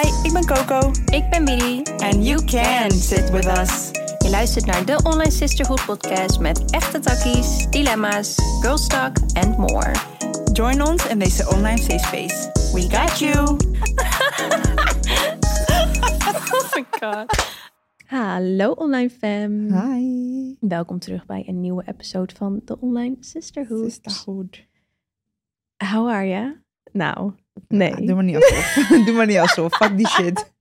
Hi, ik ben Coco. Ik ben Billy. And you can sit with us. Je luistert naar de Online Sisterhood podcast met echte takkies, dilemma's, girl talk and more. Join ons in deze online safe space. We got you. oh my god. Hallo online fam. Hi. Welkom terug bij een nieuwe episode van de Online Sisterhood. Sisterhood. How are you? Nou, nee. doe maar niet alsof. doe maar niet alsof. Fuck die shit.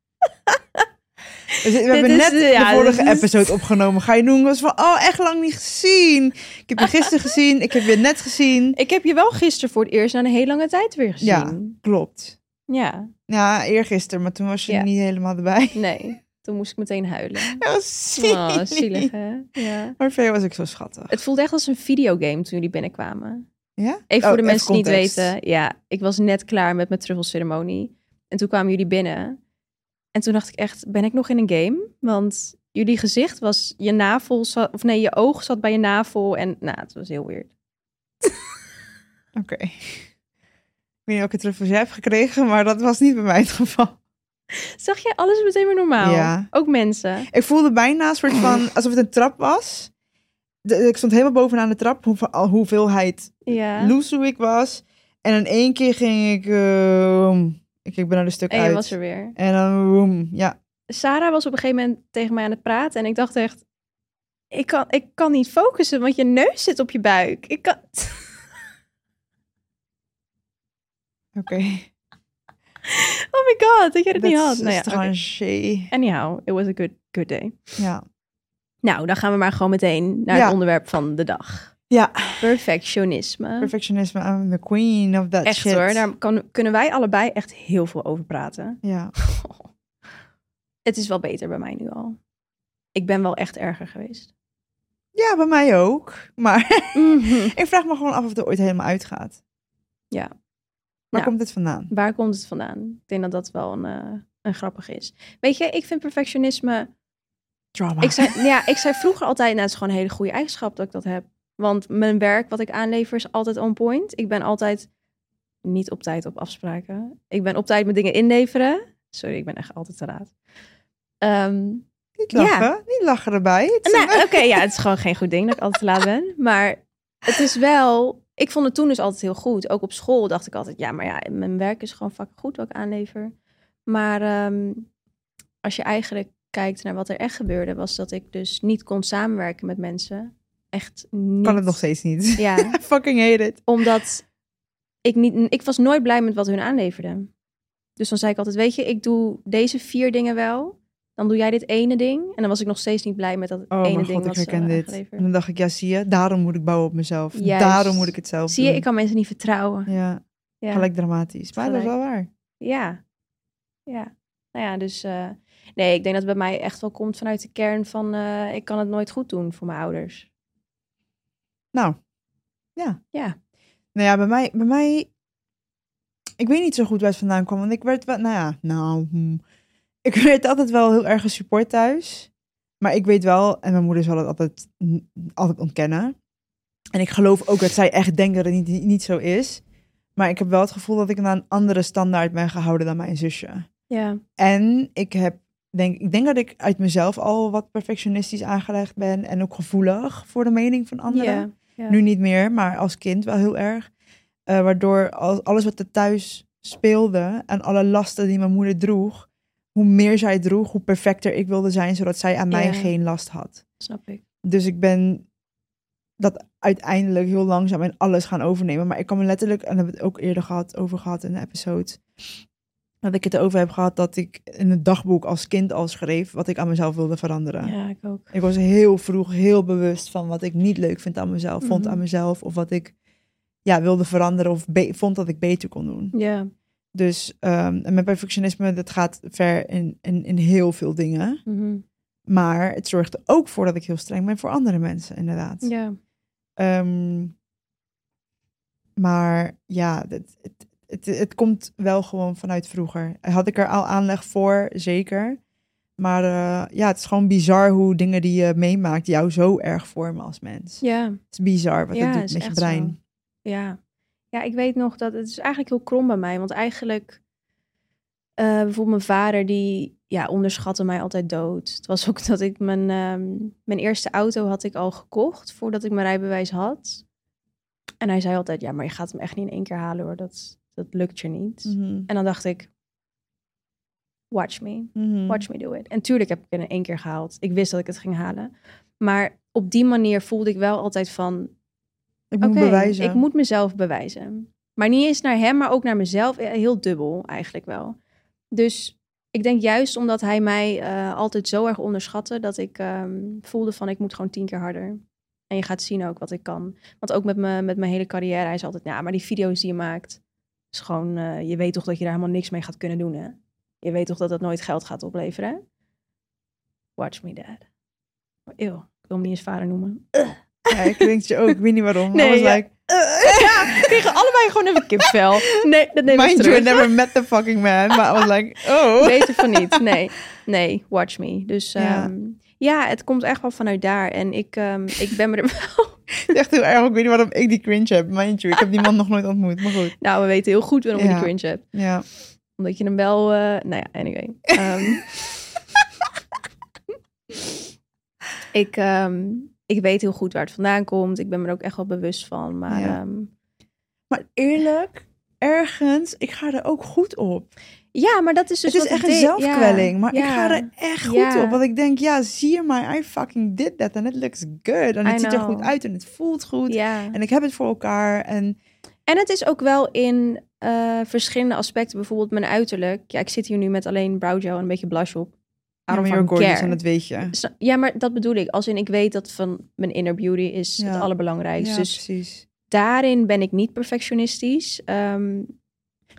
We, hebben is- net de ja, vorige is- episode opgenomen. Ga je doen? Was van, oh, echt lang niet gezien. Ik heb je gisteren gezien. Ik heb je net gezien. Ik heb je wel gisteren voor het eerst na een hele lange tijd weer gezien. Ja. Klopt. Ja, Ja, eergisteren, maar toen was je Ja. niet helemaal erbij. nee. Toen moest ik meteen huilen. Dat was zielig. Oh, zielig hè? Ja. Maar veel was ik zo schattig. Het voelde echt als een videogame toen jullie binnenkwamen. Ja? Even Oh, voor de even mensen die niet weten. Ja, ik was net klaar met mijn truffelceremonie. En toen kwamen jullie binnen. En toen dacht ik echt, ben ik nog in een game? Want jullie gezicht was, je navel zat, of nee, je oog zat bij je navel. En nou, het was heel weird. Oké. Ik weet niet welke truffels jij hebt gekregen, maar dat was niet bij mij het geval. Zag jij alles meteen weer normaal? Ja. Ook mensen. Ik voelde bijna een soort van, alsof het een trap was. De- ik stond helemaal bovenaan de trap, al hoeveelheid Ja. ik was. En in één keer ging ik, eh, ik, ik ben er een stuk En je uit. was er weer. En dan, ja. Sarah was op een gegeven moment tegen mij aan het praten. En ik dacht echt, ik kan, ik kan niet focussen, want je neus zit op je buik. Ik kan... Oké. Oh my god, dat je het niet had. Nou ja. Anyhow, it was a good, good day. Ja. Nou, dan gaan we maar gewoon meteen naar Ja. het onderwerp van de dag. Ja, Perfectionisme. perfectionisme. I'm the queen of that echt shit. hoor, daar kan, kunnen wij allebei echt heel veel over praten. Ja. Het is wel beter bij mij nu al. Ik ben wel echt erger geweest. ja, bij mij ook. Maar Mhm. ik vraag me gewoon af of het er ooit helemaal uitgaat. Ja. Waar Ja. komt het vandaan? Waar komt het vandaan? Ik denk dat dat wel een, eh, een grappig is. Weet je, ik vind perfectionisme Drama. Ik zei, ja, ik zei vroeger altijd, nou, het is gewoon een hele goede eigenschap dat ik dat heb. Want mijn werk, wat ik aanlever, is altijd on point. Ik ben altijd niet op tijd op afspraken. Ik ben op tijd mijn dingen inleveren. Sorry, ik ben echt altijd te laat. Ehm, Niet Ja. lachen, niet lachen erbij. Nou, Oké, ja, het is gewoon geen goed ding dat ik altijd te laat ben. Maar het is wel... Ik vond het toen dus altijd heel goed. Ook op school dacht ik altijd, ja, maar ja, mijn werk is gewoon fucking goed wat ik aanlever. Maar ehm, als je eigenlijk kijkt naar wat er echt gebeurde, was dat ik dus niet kon samenwerken met mensen. Echt niet. kan het nog steeds niet. Ja, fucking hate it. omdat ik niet... Ik was nooit blij met wat hun aanleverden. Dus dan zei ik altijd, weet je, ik doe deze vier dingen wel. Dan doe jij dit ene ding. En dan was ik nog steeds niet blij met dat Oh ene mijn ding god, ik herken dit. aangeleverd. En dan dacht ik, ja zie je, daarom moet ik bouwen op mezelf. Juist. Daarom moet ik het zelf Zie je, ik kan mensen niet vertrouwen. Ja, Ja, gelijk dramatisch. Maar dat is wel waar. ja. ja. Nou ja, dus eh, nee, ik denk dat het bij mij echt wel komt vanuit de kern van eh, ik kan het nooit goed doen voor mijn ouders. Nou, ja. Ja. Nou ja, bij mij, bij mij... Ik weet niet zo goed waar het vandaan kwam. Want ik werd wel... Nou ja, nou... hm. Ik werd altijd wel heel erg gesupport thuis. Maar ik weet wel... En mijn moeder zal het altijd, altijd ontkennen. En ik geloof ook dat zij echt denken dat het niet, niet zo is. Maar ik heb wel het gevoel dat ik naar een andere standaard ben gehouden dan mijn zusje. Ja. En ik heb, denk, ik denk dat ik uit mezelf al wat perfectionistisch aangelegd ben en ook gevoelig voor de mening van anderen. Nu niet meer, maar als kind wel heel erg. Eh, waardoor al- alles wat er thuis speelde en alle lasten die mijn moeder droeg, hoe meer zij droeg, hoe perfecter ik wilde zijn, zodat zij aan mij geen last had. Snap ik. Dus ik ben dat uiteindelijk heel langzaam en alles gaan overnemen. Maar ik kan me letterlijk, en daar hebben we het ook eerder gehad, over gehad in de episode, dat ik het erover heb gehad dat ik in het dagboek als kind al schreef wat ik aan mezelf wilde veranderen. Ja, ik ook. Ik was heel vroeg heel bewust van wat ik niet leuk vind aan mezelf, vond Mhm. aan mezelf, of wat ik ja, wilde veranderen of vond dat ik beter kon doen. Ja. Dus ehm, en mijn perfectionisme, dat gaat ver in, in, in heel veel dingen. Mhm. Maar het zorgt er ook voor dat ik heel streng ben voor andere mensen, inderdaad. Ja. Ehm, maar ja, het, het, het, het komt wel gewoon vanuit vroeger. Had ik er al aanleg voor, zeker. Maar eh, ja, het is gewoon bizar hoe dingen die je meemaakt jou zo erg vormen als mens. Ja. Het is bizar wat Ja, het doet met je brein. Ja. Ja, ik weet nog dat het is eigenlijk heel krom bij mij. Want eigenlijk Eh, bijvoorbeeld mijn vader, die ja, onderschatte mij altijd dood. Het was ook dat ik mijn, ehm, mijn eerste auto had ik al gekocht voordat ik mijn rijbewijs had. En hij zei altijd, ja, maar je gaat hem echt niet in één keer halen hoor. Dat, dat lukt je niet. Mhm. En dan dacht ik, watch me. Mhm. Watch me do it. En tuurlijk heb ik het in één keer gehaald. Ik wist dat ik het ging halen. Maar op die manier voelde ik wel altijd van... Ik moet bewijzen. ik moet mezelf bewijzen. Maar niet eens naar hem, maar ook naar mezelf. Eh, Heel dubbel eigenlijk wel. Dus ik denk juist omdat hij mij eh, altijd zo erg onderschatte... dat ik ehm, voelde van ik moet gewoon tien keer harder. En je gaat zien ook wat ik kan. Want ook met, me, met mijn hele carrière, hij is altijd... Ja, maar die video's die je maakt, is gewoon... eh, je weet toch dat je daar helemaal niks mee gaat kunnen doen, hè? Je weet toch dat dat nooit geld gaat opleveren? Watch me, dad. Eeuw, ik wil hem niet eens vader noemen. Ja, ik denk je ook. Ik weet niet waarom. Nee, was ja. like, ja, we kregen allebei gewoon even kipvel. Nee, dat neem ik mind you, I terug. never met the fucking man. Maar I was like, oh. Beter van niet. Nee, nee, watch me. Dus Ja. ja. ja, het komt echt wel vanuit daar. En ik, ehm, ik ben me er wel... Het is echt heel erg. Ik weet niet waarom ik die cringe heb. Mind you, ik heb die man nog nooit ontmoet. Maar goed. Nou, we weten heel goed waarom Ja. die cringe hebt. Ja. Omdat je hem wel... eh, nou ja, anyway. Ehm, ik, ehm, ik weet heel goed waar het vandaan komt. Ik ben me er ook echt wel bewust van. Maar Ja. ehm, Maar eerlijk, ergens, ik ga er ook goed op. ja, maar dat is dus het is echt een zelfkwelling. Ja, maar ik ga er echt goed Ja. op. Want ik denk, ja, zie je maar. I fucking did that. And it looks good. En het ziet er goed uit. En het voelt goed. Ja. En ik heb het voor elkaar. En En het is ook wel in eh, verschillende aspecten. Bijvoorbeeld mijn uiterlijk. Ja, ik zit hier nu met alleen browgel en een beetje blush op. I ja, gorgeous. care. En dat weet je. Ja, maar dat bedoel ik. Als in, ik weet dat van mijn inner beauty is het allerbelangrijkste. Ja, dus precies. daarin ben ik niet perfectionistisch. Ehm,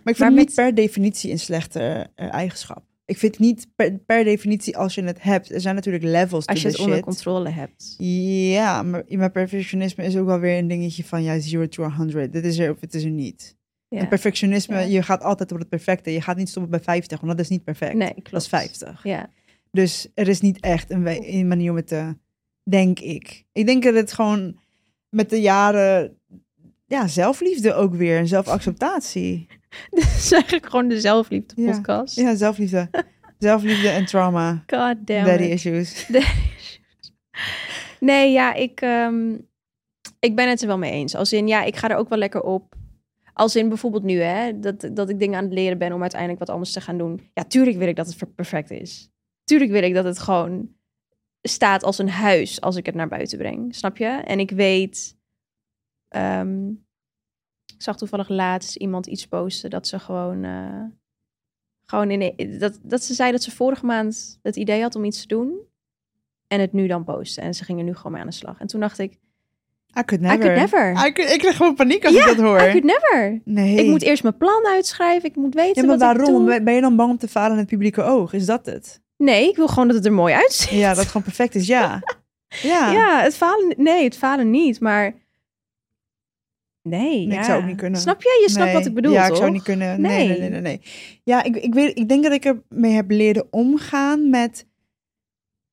Maar ik vind Maar het niet met- per definitie een slechte eh, eigenschap. Ik vind niet per, per definitie als je het hebt. Er zijn natuurlijk levels als je het onder shit. controle hebt. Ja, maar mijn perfectionisme is ook wel weer een dingetje van ja, 0 to 100. Dit is er of het is er niet. Ja. En perfectionisme, Ja. je gaat altijd op het perfecte. Je gaat niet stoppen bij 50, want dat is niet perfect. Nee, klopt. Dat is 50. Ja. Dus er is niet echt een, we- een manier om het te, denk ik. Ik denk dat het gewoon met de jaren, ja, zelfliefde ook weer, en zelfacceptatie. Dit is eigenlijk gewoon de zelfliefde Ja. podcast. Ja, zelfliefde. zelfliefde en trauma. God damn Daddy it. issues. Nee, ja, ik, ehm, ik ben het er wel mee eens. Als in, ja, ik ga er ook wel lekker op. Als in bijvoorbeeld nu, hè, dat, dat ik dingen aan het leren ben om uiteindelijk wat anders te gaan doen. Ja, tuurlijk wil ik dat het per- perfect is. Tuurlijk wil ik dat het gewoon staat als een huis als ik het naar buiten breng. Snap je? En ik weet... ehm, ik zag toevallig laatst iemand iets posten dat ze gewoon... eh, gewoon in, dat, dat ze zei dat ze vorige maand het idee had om iets te doen. En het nu dan posten. En ze gingen nu gewoon mee aan de slag. En toen dacht ik, I could I never. could never. I could- ik krijg gewoon paniek als Ja, ik dat hoor. I could never. nee. Ik moet eerst mijn plan uitschrijven. Ik moet weten ja, maar wat ik waarom? doe. Ben je dan bang om te falen in het publieke oog? Is dat het? Nee, ik wil gewoon dat het er mooi uitziet. Ja, dat het gewoon perfect is, ja. Ja. Ja, het falen, nee, het falen niet, maar nee, Nee, ik ja. zou ook niet kunnen. Snap je? Je snapt Nee. wat ik bedoel, Ja, toch? ik zou niet kunnen. Nee, nee, Nee. nee. Ja, ik, ik, weet, ik denk dat ik ermee heb leren omgaan met...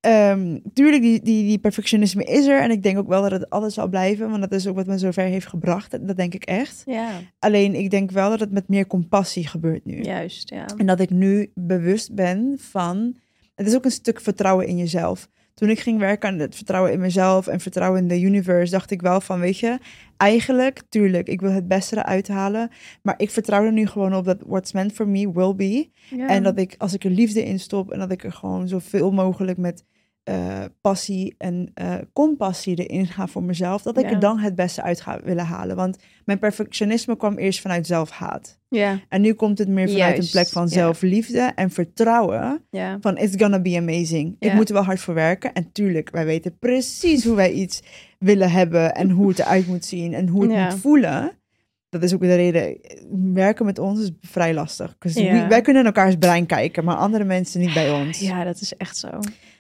ehm, tuurlijk, die, die, die perfectionisme is er. En ik denk ook wel dat het altijd zal blijven. Want dat is ook wat me zover heeft gebracht. Dat, dat denk ik echt. Ja, Alleen, ik denk wel dat het met meer compassie gebeurt nu. juist, ja. En dat ik nu bewust ben van. Het is ook een stuk vertrouwen in jezelf. Toen ik ging werken aan het vertrouwen in mezelf en vertrouwen in de universe, dacht ik wel van, weet je, eigenlijk, tuurlijk, ik wil het beste eruit halen. Maar ik vertrouw er nu gewoon op dat what's meant for me will be. Ja. En dat ik, als ik er liefde in stop en dat ik er gewoon zoveel mogelijk met eh, passie en eh, compassie erin ga voor mezelf, dat ik Ja. er dan het beste uit ga willen halen. Want mijn perfectionisme kwam eerst vanuit zelfhaat. ja, En nu komt het meer vanuit een plek van ja. zelfliefde en vertrouwen. ja, Van it's gonna be amazing. Ik moet er wel hard voor werken. En tuurlijk, wij weten precies hoe wij iets willen hebben. En hoe het eruit moet zien. En hoe het moet voelen. Dat is ook de reden. Werken met ons is vrij lastig. Ja. we- wij kunnen in elkaars brein kijken. Maar andere mensen niet bij ons. ja, dat is echt zo.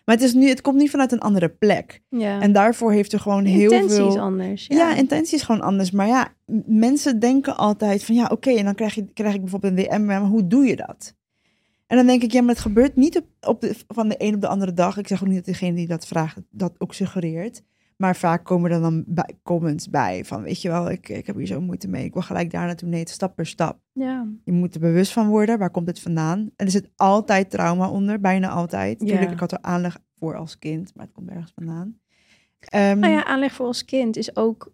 Maar het, is nu, het komt niet vanuit een andere plek. Ja. En daarvoor heeft er gewoon heel intentie veel... is anders. Ja. Ja, intentie is gewoon anders. Maar ja, mensen denken altijd van ja, oké, en dan krijg, je, krijg ik bijvoorbeeld een DM, maar hoe doe je dat? En dan denk ik, ja, maar het gebeurt niet op, op de, van de een op de andere dag. Ik zeg ook niet dat degene die dat vraagt dat ook suggereert. Maar vaak komen er dan bij, comments bij van, weet je wel, ik, ik heb hier zo moeite mee. Ik wil gelijk daar naartoe. Nee, het stap per stap. Ja. Je moet er bewust van worden. Waar komt het vandaan? En er zit altijd trauma onder, bijna altijd. Ja. Tuurlijk, ik had er aanleg voor als kind, maar het komt ergens vandaan. Ehm, Nou ja, aanleg voor als kind is ook...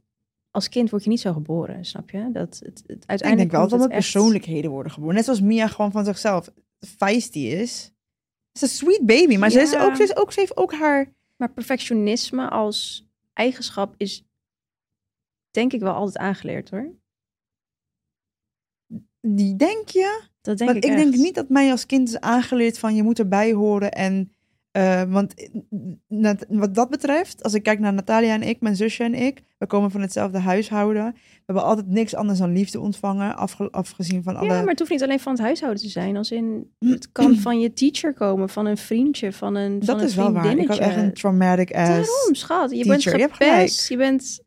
Als kind word je niet zo geboren, snap je? Dat het, het, uiteindelijk ik denk wel dat er echt- persoonlijkheden worden geboren. Net zoals Mia gewoon van zichzelf feisty is. Het is een sweet baby, maar ze, is ook, ze, is ook, ze heeft ook haar... Maar perfectionisme als eigenschap is denk ik wel altijd aangeleerd hoor. Die denk je? Dat denk want ik ik, denk niet dat mij als kind is aangeleerd van je moet erbij horen. En, eh, want net- wat dat betreft, als ik kijk naar Natalia en ik, mijn zusje en ik, we komen van hetzelfde huishouden. We hebben altijd niks anders dan liefde ontvangen, afge- afgezien van alle... Ja, maar het hoeft niet alleen van het huishouden te zijn. Als in, het kan van je teacher komen, van een vriendje, van een, van dat een is wel waar. Ik had echt een traumatic ass... Daarom, schat. Je teacher. Bent gepest. Je, bent,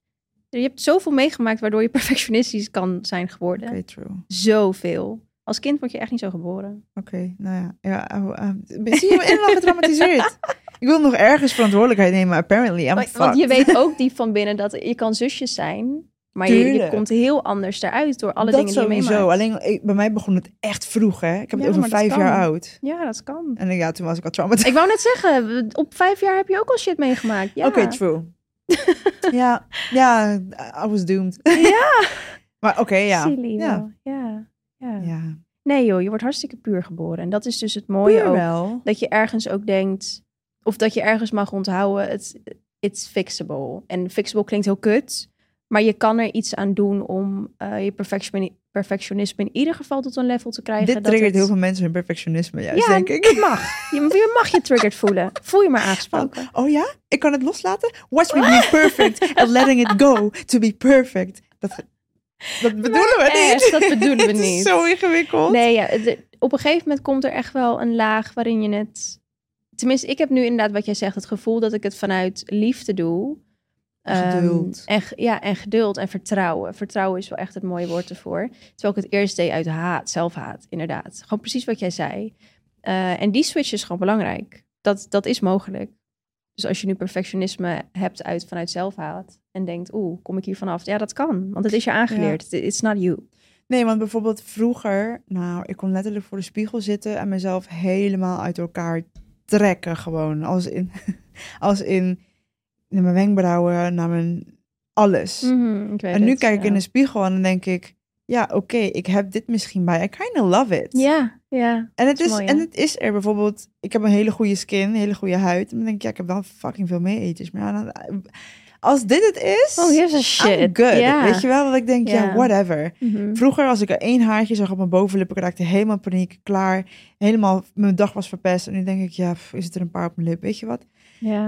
je hebt zoveel meegemaakt waardoor je perfectionistisch kan zijn geworden. Oké, true. Zoveel. Als kind word je echt niet zo geboren. Oké, nou ja. ja oh, uh, zie je me helemaal getraumatiseerd? Ik wil nog ergens verantwoordelijkheid nemen, apparently I'm Want, je weet ook diep van binnen dat je kan zusjes zijn. Maar je, komt heel anders eruit door alle dat dingen die je sowieso. meemaakt. Alleen ik- bij mij begon het echt vroeg, hè. Ik heb Ja, het over vijf jaar oud. Ja, dat kan. En ja, toen was ik al traumatiseerd. Ik wou net zeggen, op vijf jaar heb je ook al shit meegemaakt. Ja. Oké, true. ja, ja, I was doomed. Ja. Maar oké, ja. Silly ja. wel. Ja. Ja. Ja, Nee joh, je wordt hartstikke puur geboren. En dat is dus het mooie Puur ook. wel. Dat je ergens ook denkt, of dat je ergens mag onthouden, het it's fixable. En fixable klinkt heel kut, maar je kan er iets aan doen om eh, je perfection, perfectionisme in ieder geval tot een level te krijgen. Dit dat triggert het- heel veel mensen hun perfectionisme, juist, Ja, denk ik. Het mag. Je, je mag je triggered voelen. Voel je maar aangesproken. Oh ja? Ik kan het loslaten? Watch me be perfect and letting it go to be perfect. Dat, dat bedoelen we echt, niet. dat bedoelen we Het is niet. zo ingewikkeld. Nee, ja, het- op een gegeven moment komt er echt wel een laag waarin je het... Tenminste, ik heb nu inderdaad wat jij zegt, het gevoel dat ik het vanuit liefde doe. En geduld. Ehm, en, ja, en geduld en vertrouwen. Vertrouwen is wel echt het mooie woord ervoor. Terwijl ik het eerst deed uit haat, zelfhaat, inderdaad. Gewoon precies wat jij zei. Eh, en die switch is gewoon belangrijk. Dat, dat is mogelijk. Dus als je nu perfectionisme hebt uit vanuit zelfhaat en denkt, oeh, kom ik hier vanaf? Ja, dat kan, want het is je aangeleerd. It's not you. Nee, want bijvoorbeeld vroeger, nou, ik kon letterlijk voor de spiegel zitten en mezelf helemaal uit elkaar trekken gewoon. Als in, als in naar mijn wenkbrauwen, naar mijn alles. Mhm, ik weet en nu het, kijk ik in de spiegel en dan denk ik, ja, oké, ik heb dit misschien bij. I kind of love it. Ja, ja. En het, is mooi, en het is er bijvoorbeeld, ik heb een hele goede skin, een hele goede huid. En dan denk ik, ja, ik heb wel fucking veel meer. Maar ja, dan- als dit het is, Oh, here's a shit. I'm good. Weet je wel, dat ik denk, ja, whatever. Mhm. Vroeger, als ik er één haartje zag op mijn bovenlip, ik raakte helemaal paniek, klaar. Helemaal, mijn dag was verpest. En nu denk ik, ja, pff, is het er een paar op mijn lip, weet je wat?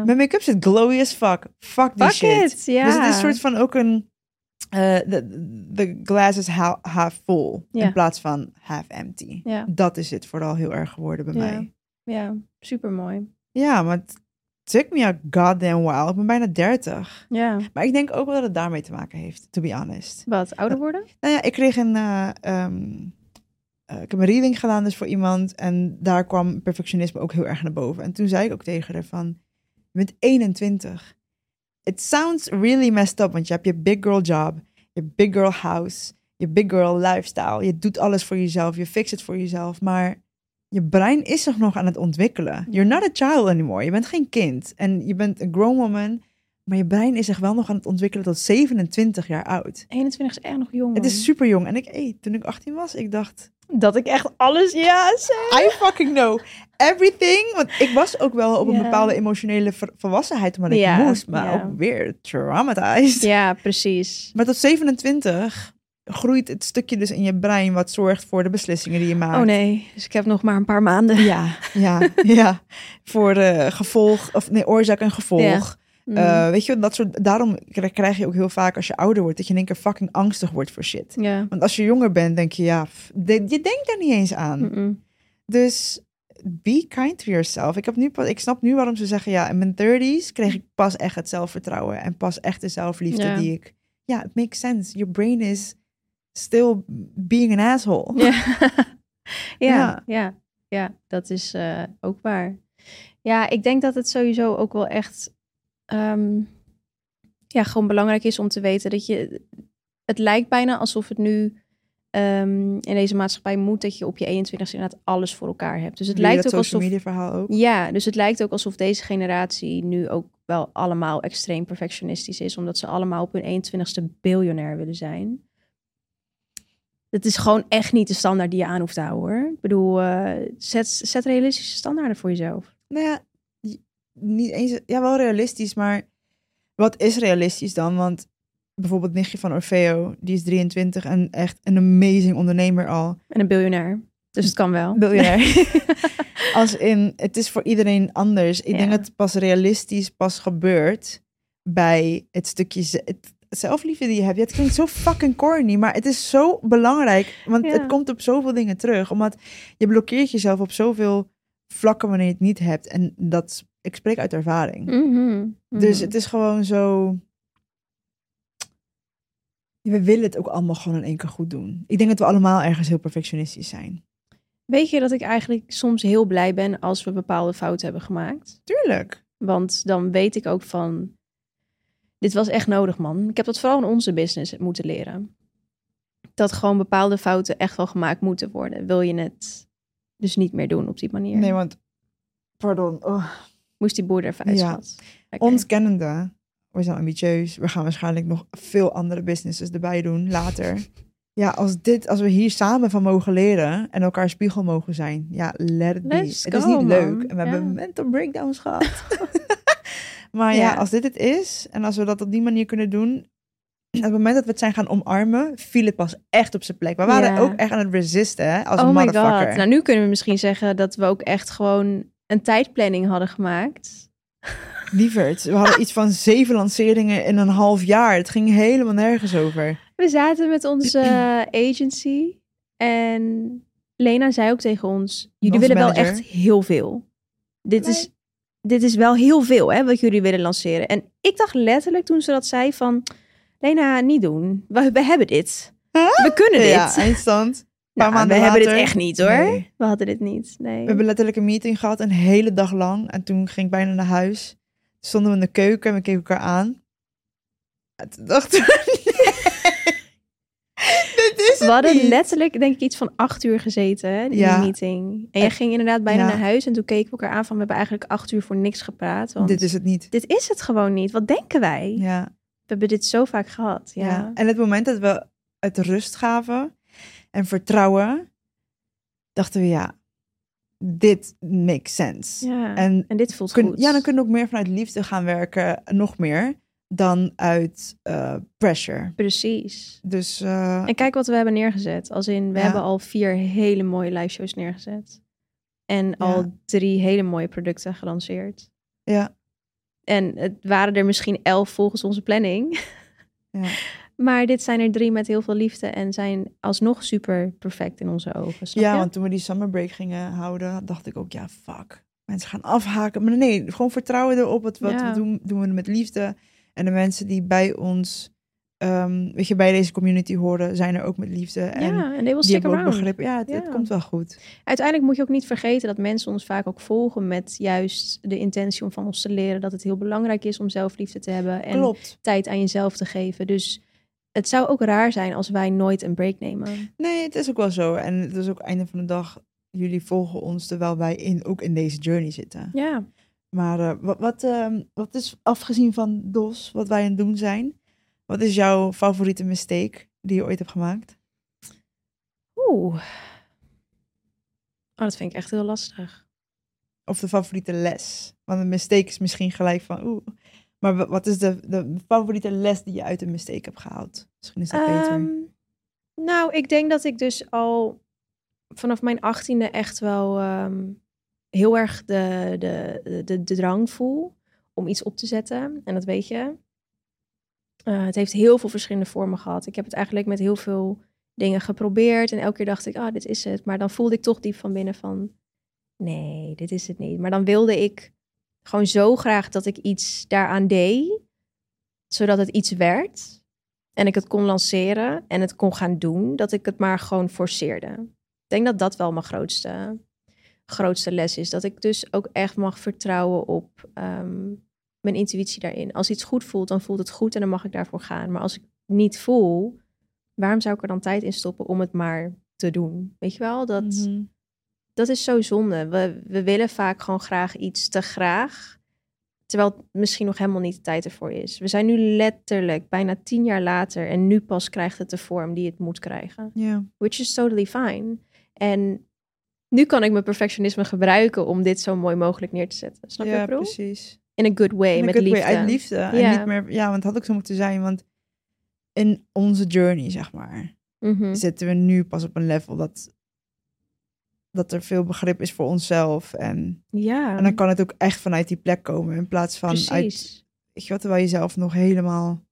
Mijn make-up zit glowy as fuck. Fuck die Fuck shit. it. Dus het is een soort van ook een, eh the glass is ha- half full, Ja. in plaats van half empty. Ja. Dat is het vooral heel erg geworden bij mij. Ja, super mooi. Ja, maar het took me a goddamn while. Ik ben bijna 30. Ja. Maar ik denk ook wel dat het daarmee te maken heeft, to be honest. Wat, ouder worden? Nou ja, ik kreeg een. eh, ehm, eh, ik heb een reading gedaan dus voor iemand. En daar kwam perfectionisme ook heel erg naar boven. En toen zei ik ook tegen haar van... Je bent 21. It sounds really messed up. Want je hebt je big girl job. Je big girl house. Je big girl lifestyle. Je doet alles voor jezelf. Je fixt het voor jezelf. Maar je brein is nog aan het ontwikkelen. You're not a child anymore. Je bent geen kind. En je bent een grown woman. Maar je brein is zich wel nog aan het ontwikkelen tot 27 jaar oud. 21 is echt nog jong. Het is super jong. En ik, hey, toen ik 18 was, ik dacht, Dat ik echt alles ja. I fucking know everything. Want ik was ook wel op een bepaalde emotionele ver- volwassenheid, omdat ik moest, maar ook weer traumatized. Ja, precies. Maar tot 27 groeit het stukje dus in je brein wat zorgt voor de beslissingen die je maakt. Oh nee, dus ik heb nog maar een paar maanden. Ja, ja, ja. Voor de gevolg, of nee, oorzaak en gevolg. Mm. Eh, weet je, dat soort, daarom kri- krijg je ook heel vaak als je ouder wordt, dat je in één keer fucking angstig wordt voor shit. Want als je jonger bent, denk je, ja, pff, de- je denkt daar niet eens aan. Dus be kind to yourself. Ik, heb nu pas, ik snap nu waarom ze zeggen, ja, in mijn 30s kreeg ik pas echt het zelfvertrouwen en pas echt de zelfliefde die ik. Ja, it makes sense. Your brain is still being an asshole. Ja. ja, Ja. ja, ja, dat is eh, ook waar. Ja, ik denk dat het sowieso ook wel echt. Ehm, ja, gewoon belangrijk is om te weten dat je... Het lijkt bijna alsof het nu ehm, in deze maatschappij moet dat je op je 21ste inderdaad alles voor elkaar hebt. Dus het lijkt dat ook alsof... media verhaal ook. Ja, dus het lijkt ook alsof deze generatie nu ook wel allemaal extreem perfectionistisch is, omdat ze allemaal op hun 21ste biljonair willen zijn. Het is gewoon echt niet de standaard die je aan hoeft te houden hoor. Ik bedoel, eh, zet, zet realistische standaarden voor jezelf. Nou ja, niet eens, ja, wel realistisch, maar wat is realistisch dan? Want bijvoorbeeld nichtje van Orfeo, die is 23 en echt een amazing ondernemer al. En een biljonair. Dus het kan wel. Biljonair. Als in, het is voor iedereen anders. Ik denk dat het pas realistisch pas gebeurt bij het stukje het zelfliefde die je hebt. Ja, het klinkt zo fucking corny, maar het is zo belangrijk. Want Ja. het komt op zoveel dingen terug. Omdat je blokkeert jezelf op zoveel vlakken wanneer je het niet hebt. En dat, ik spreek uit ervaring. Mhm, Dus mhm. het is gewoon zo. We willen het ook allemaal gewoon in één keer goed doen. Ik denk dat we allemaal ergens heel perfectionistisch zijn. Weet je dat ik eigenlijk soms heel blij ben als we bepaalde fouten hebben gemaakt? Tuurlijk. Want dan weet ik ook van, dit was echt nodig man. Ik heb dat vooral in onze business moeten leren. Dat gewoon bepaalde fouten echt wel gemaakt moeten worden. Wil je het dus niet meer doen op die manier? Nee, want. Pardon. Oh. Moest die boer er even Ja. uitschat. Lekker. Ons kennende, we zijn ambitieus. We gaan waarschijnlijk nog veel andere businesses erbij doen later. ja, als, dit, als we hier samen van mogen leren en elkaar spiegel mogen zijn. Ja, let it be. Let's het is niet man. leuk. En we Ja. hebben mental breakdowns gehad. maar ja. Ja. als dit het is en als we dat op die manier kunnen doen. Op het moment dat we het zijn gaan omarmen, viel het pas echt op zijn plek. We waren Ja. ook echt aan het resisten, hè, als oh een my motherfucker. god. Nou, nu kunnen we misschien zeggen dat we ook echt gewoon een tijdplanning hadden gemaakt. Lieverd, we hadden iets van zeven lanceringen in een half jaar. Het ging helemaal nergens over. We zaten met onze agency en Lena zei ook tegen ons: Jullie Onze willen wel echt heel veel. Dit, Nee. is, dit is wel heel veel hè, wat jullie willen lanceren. En ik dacht letterlijk toen ze dat zei: van Lena, niet doen. We, we hebben dit. We kunnen dit. Ja, eindstand. Nou, we hebben dit echt niet hoor. Nee. We hadden dit niet. Nee. We hebben letterlijk een meeting gehad, een hele dag lang. En toen ging ik bijna naar huis. Stonden we in de keuken en we keken elkaar aan. En toen dachten we, nee, dit is We het hadden niet. letterlijk, denk ik, iets van acht uur gezeten hè, in Ja. die meeting. En jij ging inderdaad bijna ja. naar huis en toen keken we elkaar aan van... we hebben eigenlijk acht uur voor niks gepraat. Want Dit is het niet. dit is het gewoon niet. Wat denken wij? Ja, We hebben dit zo vaak gehad. Ja. ja. En het moment dat we het rust gaven en vertrouwen, dachten we ja, dit makes sense. Ja. En, En dit voelt kun- goed. ja, dan kunnen we ook meer vanuit liefde gaan werken, nog meer, dan uit eh, pressure. Precies. Dus eh, En kijk wat we hebben neergezet. Als in, we Ja. hebben al vier hele mooie live shows neergezet. En Ja. al drie hele mooie producten gelanceerd. ja, En het waren er misschien elf volgens onze planning. ja. Maar dit zijn er drie met heel veel liefde en zijn alsnog super perfect in onze ogen. Snap ja, je? want toen we die summer break gingen houden, dacht ik ook, ja, fuck. Mensen gaan afhaken. Maar nee, gewoon vertrouwen erop. Wat, wat Ja. we doen, doen we met liefde. En de mensen die bij ons, ehm, weet je, bij deze community horen, zijn er ook met liefde. En ja, en die hebben ook around. begrip. Ja, het, het Ja. komt wel goed. Uiteindelijk moet je ook niet vergeten dat mensen ons vaak ook volgen met juist de intentie om van ons te leren dat het heel belangrijk is om zelfliefde te hebben en Klopt. tijd aan jezelf te geven. Dus het zou ook raar zijn als wij nooit een break nemen. Nee, het is ook wel zo. En het is ook einde van de dag, jullie volgen ons terwijl wij in, ook in deze journey zitten. Ja. Maar eh, wat, wat, ehm, wat is, afgezien van DOS, wat wij aan het doen zijn, wat is jouw favoriete mistake die je ooit hebt gemaakt? Oeh. Oh, dat vind ik echt heel lastig. Of de favoriete les? Want een mistake is misschien gelijk van oeh. Maar wa- wat is de, de favoriete les die je uit een mistake hebt gehaald? Misschien is dat beter. Ehm, nou, ik denk dat ik dus al vanaf mijn achttiende echt wel ehm, heel erg de, de, de, de drang voel om iets op te zetten. En dat weet je. Eh, het heeft heel veel verschillende vormen gehad. Ik heb het eigenlijk met heel veel dingen geprobeerd. En elke keer dacht ik, ah, dit is het. Maar dan voelde ik toch diep van binnen van, nee, dit is het niet. Maar dan wilde ik gewoon zo graag dat ik iets daaraan deed. Zodat het iets werd en ik het kon lanceren en het kon gaan doen, dat ik het maar gewoon forceerde. Ik denk dat dat wel mijn grootste, grootste les is. Dat ik dus ook echt mag vertrouwen op, ehm, mijn intuïtie daarin. Als iets goed voelt, dan voelt het goed en dan mag ik daarvoor gaan. Maar als ik niet voel, waarom zou ik er dan tijd in stoppen om het maar te doen? Weet je wel, dat, Mhm. Dat is zo zonde. We, we willen vaak gewoon graag iets te graag. Terwijl het misschien nog helemaal niet de tijd ervoor is. We zijn nu letterlijk bijna tien jaar later en nu pas krijgt het de vorm die het moet krijgen. Ja. Which is totally fine. En nu kan ik mijn perfectionisme gebruiken om dit zo mooi mogelijk neer te zetten. Snap je ja, bedoel? precies. In a good way, a met good way, liefde. uit liefde. En niet meer, ja, want het had ook zo moeten zijn, want in onze journey, zeg maar, Mhm. zitten we nu pas op een level dat, dat er veel begrip is voor onszelf. En, Ja, en dan kan het ook echt vanuit die plek komen, in plaats van uit, precies. weet je wat, terwijl je zelf nog helemaal...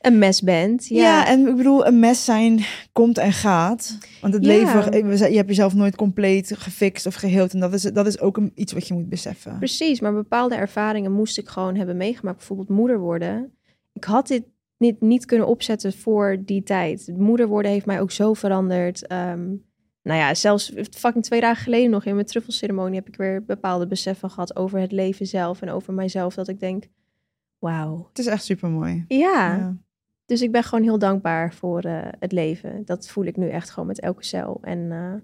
Een mes bent. Ja, Ja. en ik bedoel, een mes zijn komt en gaat. Want het Ja. leven, je hebt jezelf nooit compleet gefixt of geheeld. En dat is, dat is ook een, iets wat je moet beseffen. Precies, maar bepaalde ervaringen moest ik gewoon hebben meegemaakt. Bijvoorbeeld moeder worden. Ik had dit niet, niet kunnen opzetten voor die tijd. Moeder worden heeft mij ook zo veranderd. Ehm, nou ja, zelfs fucking twee dagen geleden nog in mijn truffelceremonie heb ik weer bepaalde beseffen gehad over het leven zelf en over mijzelf. Dat ik denk, wauw. Het is echt super mooi. Ja, dus ik ben gewoon heel dankbaar voor eh, het leven. Dat voel ik nu echt gewoon met elke cel. En eh,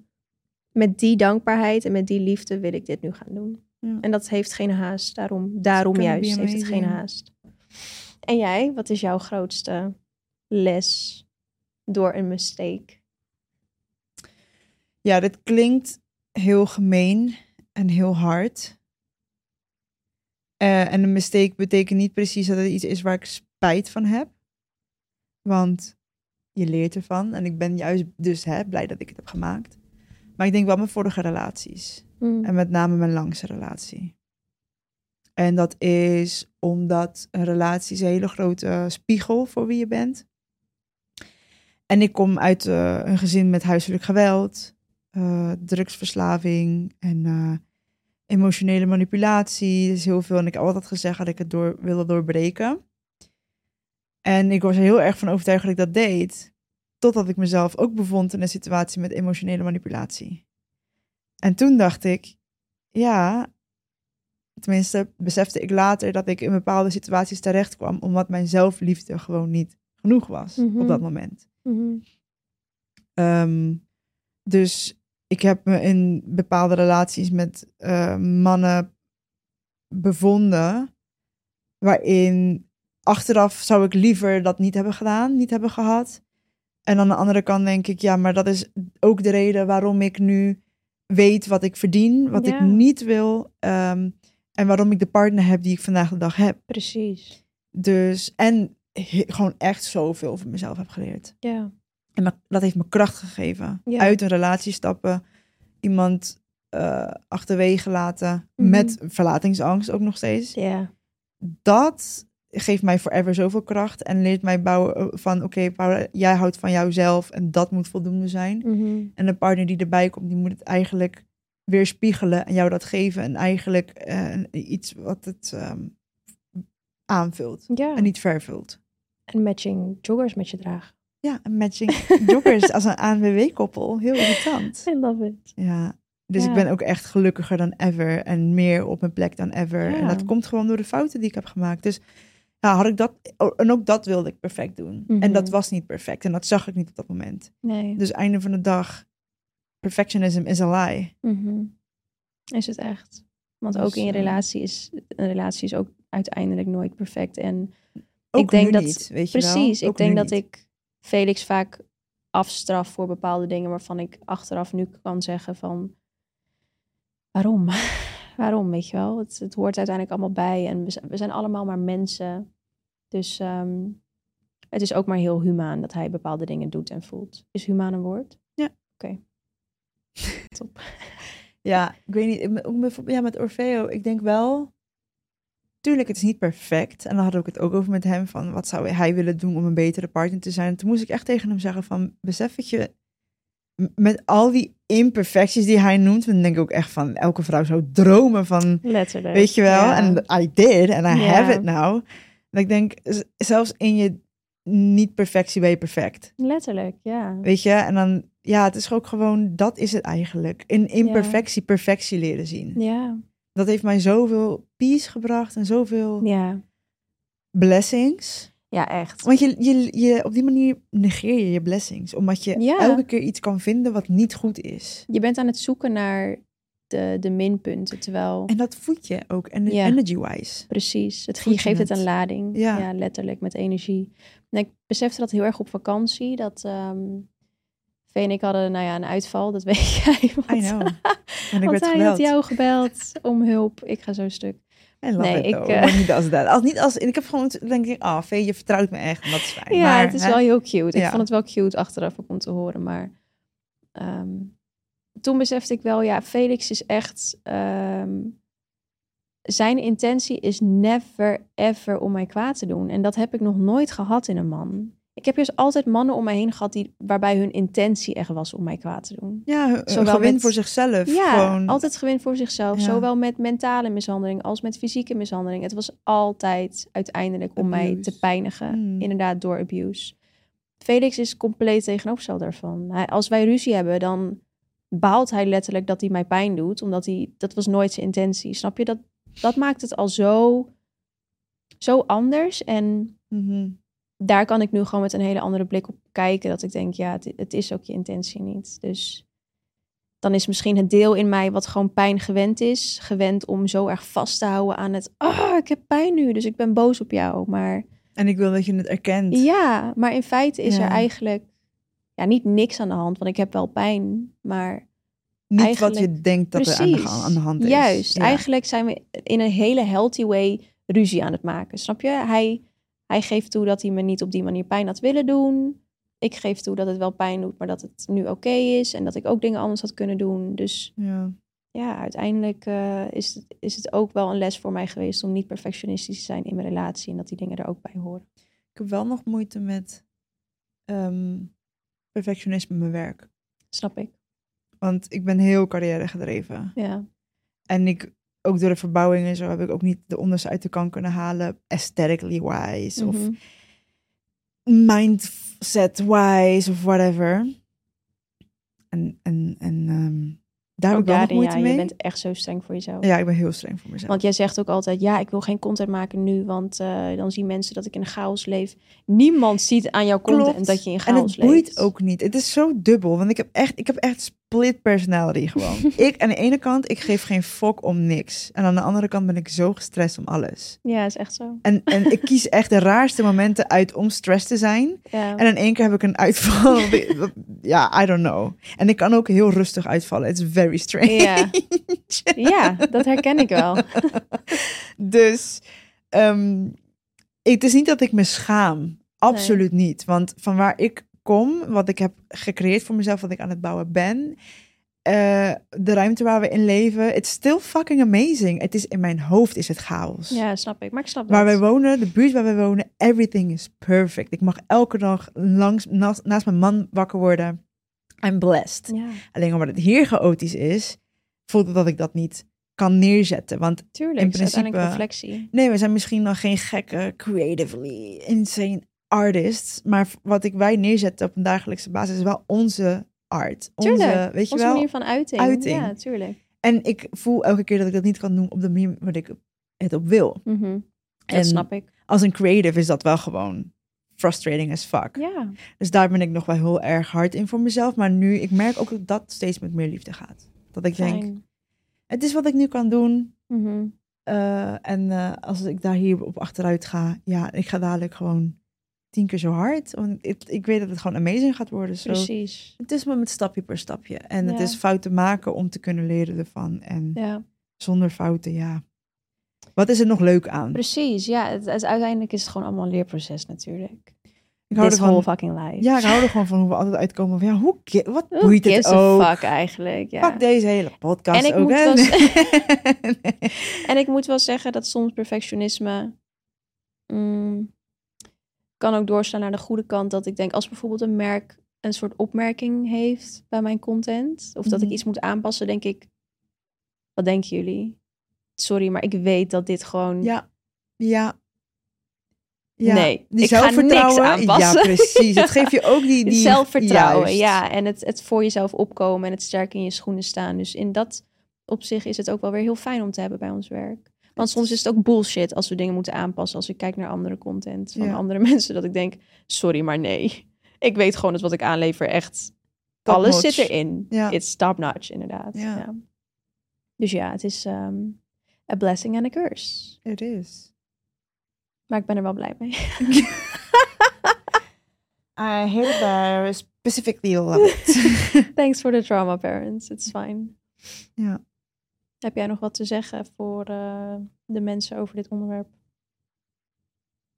met die dankbaarheid en met die liefde wil ik dit nu gaan doen. Ja. En dat heeft geen haast. Daarom, daarom juist heeft het geen haast. En jij, wat is jouw grootste les door een mistake? Ja, dit klinkt heel gemeen en heel hard. Eh, en een mistake betekent niet precies dat het iets is waar ik spijt van heb. Want je leert ervan. En ik ben juist dus hè, blij dat ik het heb gemaakt. Maar ik denk wel mijn vorige relaties. Mm. En met name mijn langste relatie. En dat is omdat een relatie is een hele grote spiegel voor wie je bent. En ik kom uit eh, een gezin met huiselijk geweld, eh, drugsverslaving en eh, emotionele manipulatie. Dus heel veel. En ik heb altijd gezegd dat ik het door wilde doorbreken. En ik was er heel erg van overtuigd dat ik dat deed. Totdat ik mezelf ook bevond in een situatie met emotionele manipulatie. En toen dacht ik, ja, tenminste besefte ik later dat ik in bepaalde situaties terecht kwam, omdat mijn zelfliefde gewoon niet genoeg was Mhm. op dat moment. Mhm. Ehm, dus ik heb me in bepaalde relaties met eh, mannen bevonden, waarin achteraf zou ik liever dat niet hebben gedaan, niet hebben gehad. En aan de andere kant denk ik, ja, maar dat is ook de reden waarom ik nu weet wat ik verdien, wat Ja. ik niet wil. ehm, en waarom ik de partner heb die ik vandaag de dag heb. Precies. Dus, en gewoon echt zoveel van mezelf heb geleerd. Ja. En me- dat heeft me kracht gegeven. Ja. Uit een relatie stappen, iemand eh, achterwege laten, Mhm. met verlatingsangst ook nog steeds. Ja. Dat geeft mij forever zoveel kracht en leert mij bouwen eh, van, oké, Paula, jij houdt van jouzelf en dat moet voldoende zijn. Mhm. En de partner die erbij komt, die moet het eigenlijk weer spiegelen en jou dat geven. En eigenlijk eh, iets wat het ehm, aanvult Ja. en niet vervult. En matching joggers met je dragen. Ja, een matching joggers als een ANWB-koppel. Heel irritant. I love it. Ja, dus Ja. ik ben ook echt gelukkiger dan ever en meer op mijn plek dan ever. Ja. En dat komt gewoon door de fouten die ik heb gemaakt. Dus ja, had ik dat, en ook dat wilde ik perfect doen. Mhm. En dat was niet perfect en dat zag ik niet op dat moment. Nee. Dus einde van de dag, perfectionism is a lie. Mhm. Is het echt? Want Dus, ook in je eh, relatie is een relatie is ook uiteindelijk nooit perfect. En ik denk dat niet, weet je wel. precies. Ik denk dat niet. ik Felix vaak afstraf voor bepaalde dingen waarvan ik achteraf nu kan zeggen van waarom? waarom, weet je wel? Het, het hoort uiteindelijk allemaal bij en we, zijn- we zijn allemaal maar mensen. Dus ehm, het is ook maar heel humaan dat hij bepaalde dingen doet en voelt. Is humaan een woord? Ja. Oké. Top. Ja, ik weet niet. Ja, met Orfeo, ik denk wel... Tuurlijk, het is niet perfect. En dan had ik het ook over met hem van... wat zou hij willen doen om een betere partner te zijn. En toen moest ik echt tegen hem zeggen van... besef dat je met al die imperfecties die hij noemt... dan denk ik ook echt van... elke vrouw zou dromen van... Letterlijk. weet je wel? En I did, and I have it now. En ik denk, zelfs in je niet-perfectie ben je perfect. Letterlijk, ja. Weet je? En dan... Ja, het is ook gewoon... dat is het eigenlijk. In imperfectie perfectie leren zien. Ja, Dat heeft mij zoveel peace gebracht en zoveel Ja, blessings. ja echt. Want je, je, je, op die manier negeer je je blessings. Omdat je Ja. elke keer iets kan vinden wat niet goed is. Je bent aan het zoeken naar de, de minpunten, terwijl... En dat voed je ook, en Ja. energy-wise. Precies. Het, je je geeft het het. een lading. Ja. Ja. letterlijk met energie. En ik besefte dat heel erg op vakantie. Dat ehm En ik hadden nou ja, een uitval, dat weet jij. Want, I know. En ik werd hij had jou gebeld om hulp. Ik ga zo stuk. Love Nee, ik, maar niet als dat. Als niet als, en ik heb gewoon, denk ik, ah, Vee, je vertrouwt me echt. En dat is fijn. Ja, maar, het is hè, wel heel cute. Ik Ja. vond het wel cute achteraf ook om te horen. Maar ehm, toen besefte ik wel, ja, Felix is echt... ehm, zijn intentie is never ever om mij kwaad te doen. En dat heb ik nog nooit gehad in een man. Ik heb dus altijd mannen om mij heen gehad die, waarbij hun intentie echt was om mij kwaad te doen. Ja, Zowel gewin met- voor zichzelf. Ja, gewoon, altijd gewin voor zichzelf. Ja. Zowel met mentale mishandeling als met fysieke mishandeling. Het was altijd uiteindelijk om mij te pijnigen. Hmm. Inderdaad, door abuse. Felix is compleet tegenovergesteld daarvan. Hij, als wij ruzie hebben, dan baalt hij letterlijk dat hij mij pijn doet. Omdat hij, dat was nooit zijn intentie. Snap je? Dat, dat maakt het al zo, zo anders. En Mhm. Daar kan ik nu gewoon met een hele andere blik op kijken. Dat ik denk, ja, het, het is ook je intentie niet. Dus dan is misschien het deel in mij wat gewoon pijn gewend is. Gewend om zo erg vast te houden aan het... Ah, ik heb pijn nu, dus ik ben boos op jou. Maar En ik wil dat je het erkent. ja, maar in feite is Ja. er eigenlijk... Ja, niet niks aan de hand, want ik heb wel pijn. Maar niet eigenlijk- wat je denkt dat er aan de, aan de hand is. Juist, Ja. eigenlijk zijn we in een hele healthy way ruzie aan het maken. Snap je? Hij, hij geeft toe dat hij me niet op die manier pijn had willen doen. Ik geef toe dat het wel pijn doet, maar dat het nu oké is. En dat ik ook dingen anders had kunnen doen. Dus Ja. ja, uiteindelijk eh, is, het, is het ook wel een les voor mij geweest om niet perfectionistisch te zijn in mijn relatie. En dat die dingen er ook bij horen. Ik heb wel nog moeite met ehm, perfectionisme in mijn werk. Snap ik. Want ik ben heel carrière gedreven. Ja. En ik, ook door de verbouwing en zo, heb ik ook niet de onderste uit de kan kunnen halen. Aesthetically wise. Of Mhm. mindset wise. Of whatever. En, en, en ehm, daar heb Ook ik wel nog daarin, moeite ja, mee. je bent echt zo streng voor jezelf. Ja, ik ben heel streng voor mezelf. Want jij zegt ook altijd, ja, ik wil geen content maken nu, want eh, dan zien mensen dat ik in chaos leef. Niemand ziet aan jouw content Klopt. dat je in En chaos het boeit leeft. ook niet. Het is zo dubbel. Want ik heb echt, ik heb echt split personality gewoon. ik aan de ene kant, ik geef geen fok om niks. En aan de andere kant ben ik zo gestrest om alles. Ja, is echt zo. En, en ik kies echt de raarste momenten uit om stress te zijn. Ja. En in één keer heb ik een uitval. ja, I don't know. En ik kan ook heel rustig uitvallen. It's very strange. Ja. ja, dat herken ik wel. Dus ehm, het is niet dat ik me schaam. Absoluut niet. Want van waar ik kom, wat ik heb gecreëerd voor mezelf, wat ik aan het bouwen ben, eh, de ruimte waar we in leven, it's still fucking amazing. Het is in mijn hoofd is het chaos. Ja, snap ik. Maar ik snap dat. Waar wij wonen, de buurt waar wij wonen, everything is perfect. Ik mag elke dag langs, naast, naast mijn man wakker worden. I'm blessed. Ja, Alleen omdat het hier chaotisch is, voelt het dat ik dat niet kan neerzetten. Want tuurlijk. In principe- reflectie. Nee, we zijn misschien nog geen gekke, creatively insane artists. Maar wat ik wij neerzetten op een dagelijkse basis is wel onze art. Onze, Tuurlijk. weet je Onze wel? manier van uiting. uiting. Ja, tuurlijk. En ik voel elke keer dat ik dat niet kan doen op de manier waar ik het op wil. Mhm. Dat En snap ik. als een creative is dat wel gewoon frustrating as fuck. Ja, Dus daar ben ik nog wel heel erg hard in voor mezelf. Maar nu, ik merk ook dat dat steeds met meer liefde gaat. Dat ik denk, het is wat ik nu kan doen. Mhm. Eh, en eh, als ik daar hier op achteruit ga, ja, ik ga dadelijk gewoon tien keer zo hard. Want ik, ik weet dat het gewoon amazing gaat worden. Zo. Precies. Het is maar met stapje per stapje. En het is fouten maken om te kunnen leren ervan. En Ja, zonder fouten, ja. Wat is er nog leuk aan? precies. Ja, het, het- uiteindelijk is het gewoon allemaal een leerproces natuurlijk. Ik hou This ervan. whole fucking life. Ja, ik hou er gewoon van hoe we altijd uitkomen. Van, ja, hoe, wat Who boeit het ook? fuck eigenlijk. Ja. Fuck deze hele podcast En ik ook, moet hè? wel Nee. En ik moet wel zeggen dat soms perfectionisme mm, kan ook doorslaan naar de goede kant. Dat ik denk, als bijvoorbeeld een merk een soort opmerking heeft bij mijn content, of dat ik Mhm. iets moet aanpassen, denk ik, wat denken jullie? Sorry, maar ik weet dat dit gewoon. Ja, ja. Ja, Nee, die ik ga niks zelfvertrouwen. aanpassen. Ja, precies. Het geeft je ook die, die zelfvertrouwen, juist. ja. En het, het voor jezelf opkomen en het sterk in je schoenen staan. Dus in dat op zich is het ook wel weer heel fijn om te hebben bij ons werk. Want soms is het ook bullshit als we dingen moeten aanpassen. Als ik kijk naar andere content van Ja. andere mensen. Dat ik denk, sorry, maar nee. Ik weet gewoon dat wat ik aanlever echt... Top alles notch. zit erin. Ja. It's top notch, inderdaad. Ja. Ja. Dus ja, het is ehm, a blessing and a curse. It is. Maar ik ben er wel blij mee. I hate it, but I specifically love it. Thanks for the trauma, parents. It's fine. ja. Heb jij nog wat te zeggen voor eh, de mensen over dit onderwerp?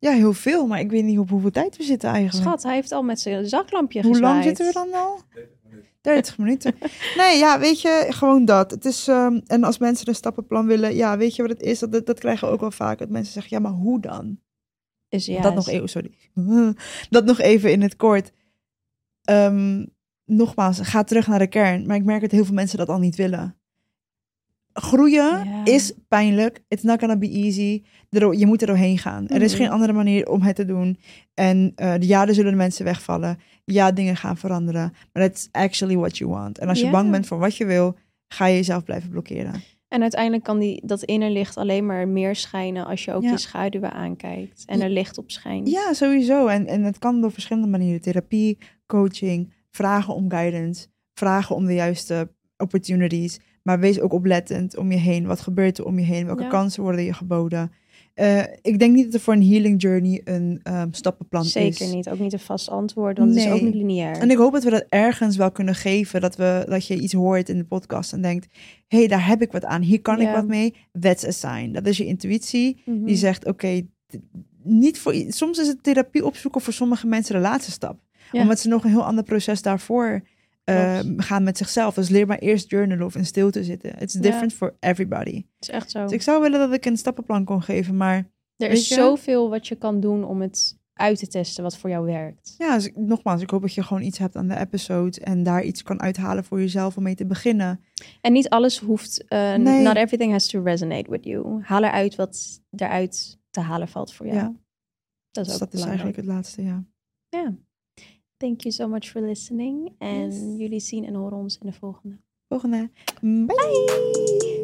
ja, heel veel, maar ik weet niet op hoeveel tijd we zitten eigenlijk. Schat, hij heeft al met zijn zaklampje Hoe lang zitten we dan al? 30 minuten. Nee, ja, weet je, gewoon dat. Het is, ehm, en als mensen een stappenplan willen, ja, weet je wat het is? Dat, dat, dat krijgen we ook wel vaak. Dat mensen zeggen, ja, maar hoe dan? Is ja, dat nog even, sorry. dat nog even in het kort. Ehm, nogmaals, ga terug naar de kern. Maar ik merk dat heel veel mensen dat al niet willen. Groeien is pijnlijk. It's not gonna be easy. Je moet er doorheen gaan. Er is Mhm. geen andere manier om het te doen. En eh ja, er zullen de mensen wegvallen. Ja, dingen gaan veranderen. Maar that's actually what you want. En als je bang bent voor wat je wil, ga je jezelf blijven blokkeren. En uiteindelijk kan die, dat innerlicht alleen maar meer schijnen als je ook Ja. je schaduwen aankijkt en er licht op schijnt. Ja, sowieso. En, en het kan door verschillende manieren. Therapie, coaching, vragen om guidance, vragen om de juiste opportunities. Maar wees ook oplettend om je heen. Wat gebeurt er om je heen? Welke Ja. kansen worden je geboden? Eh, ik denk niet dat er voor een healing journey een ehm, stappenplan is. Zeker niet. Ook niet een vast antwoord, want het is Nee. ook niet lineair. En ik hoop dat we dat ergens wel kunnen geven. Dat, we, dat je iets hoort in de podcast en denkt... hé, hey, daar heb ik wat aan. Hier kan ik wat mee. That's a sign. Dat is je intuïtie. Mhm. Die zegt, oké, niet voor soms is het therapie opzoeken voor sommige mensen de laatste stap. Ja. Omdat ze nog een heel ander proces daarvoor eh, Klopt. gaan met zichzelf. Dus leer maar eerst journalen of in stilte zitten. It's Ja. different for everybody. Het is echt zo. Dus ik zou willen dat ik een stappenplan kon geven, maar er is je? zoveel wat je kan doen om het uit te testen wat voor jou werkt. ja, dus ik- nogmaals, ik hoop dat je gewoon iets hebt aan de episode en daar iets kan uithalen voor jezelf om mee te beginnen. En niet alles hoeft, eh, Nee. not everything has to resonate with you. Haal eruit wat eruit te halen valt voor jou. Ja. Dat is Dus ook dat is belangrijk. eigenlijk het laatste, ja. Ja. Thank you so much for listening. En Yes. jullie zien en horen ons in de volgende. Volgende. Bye.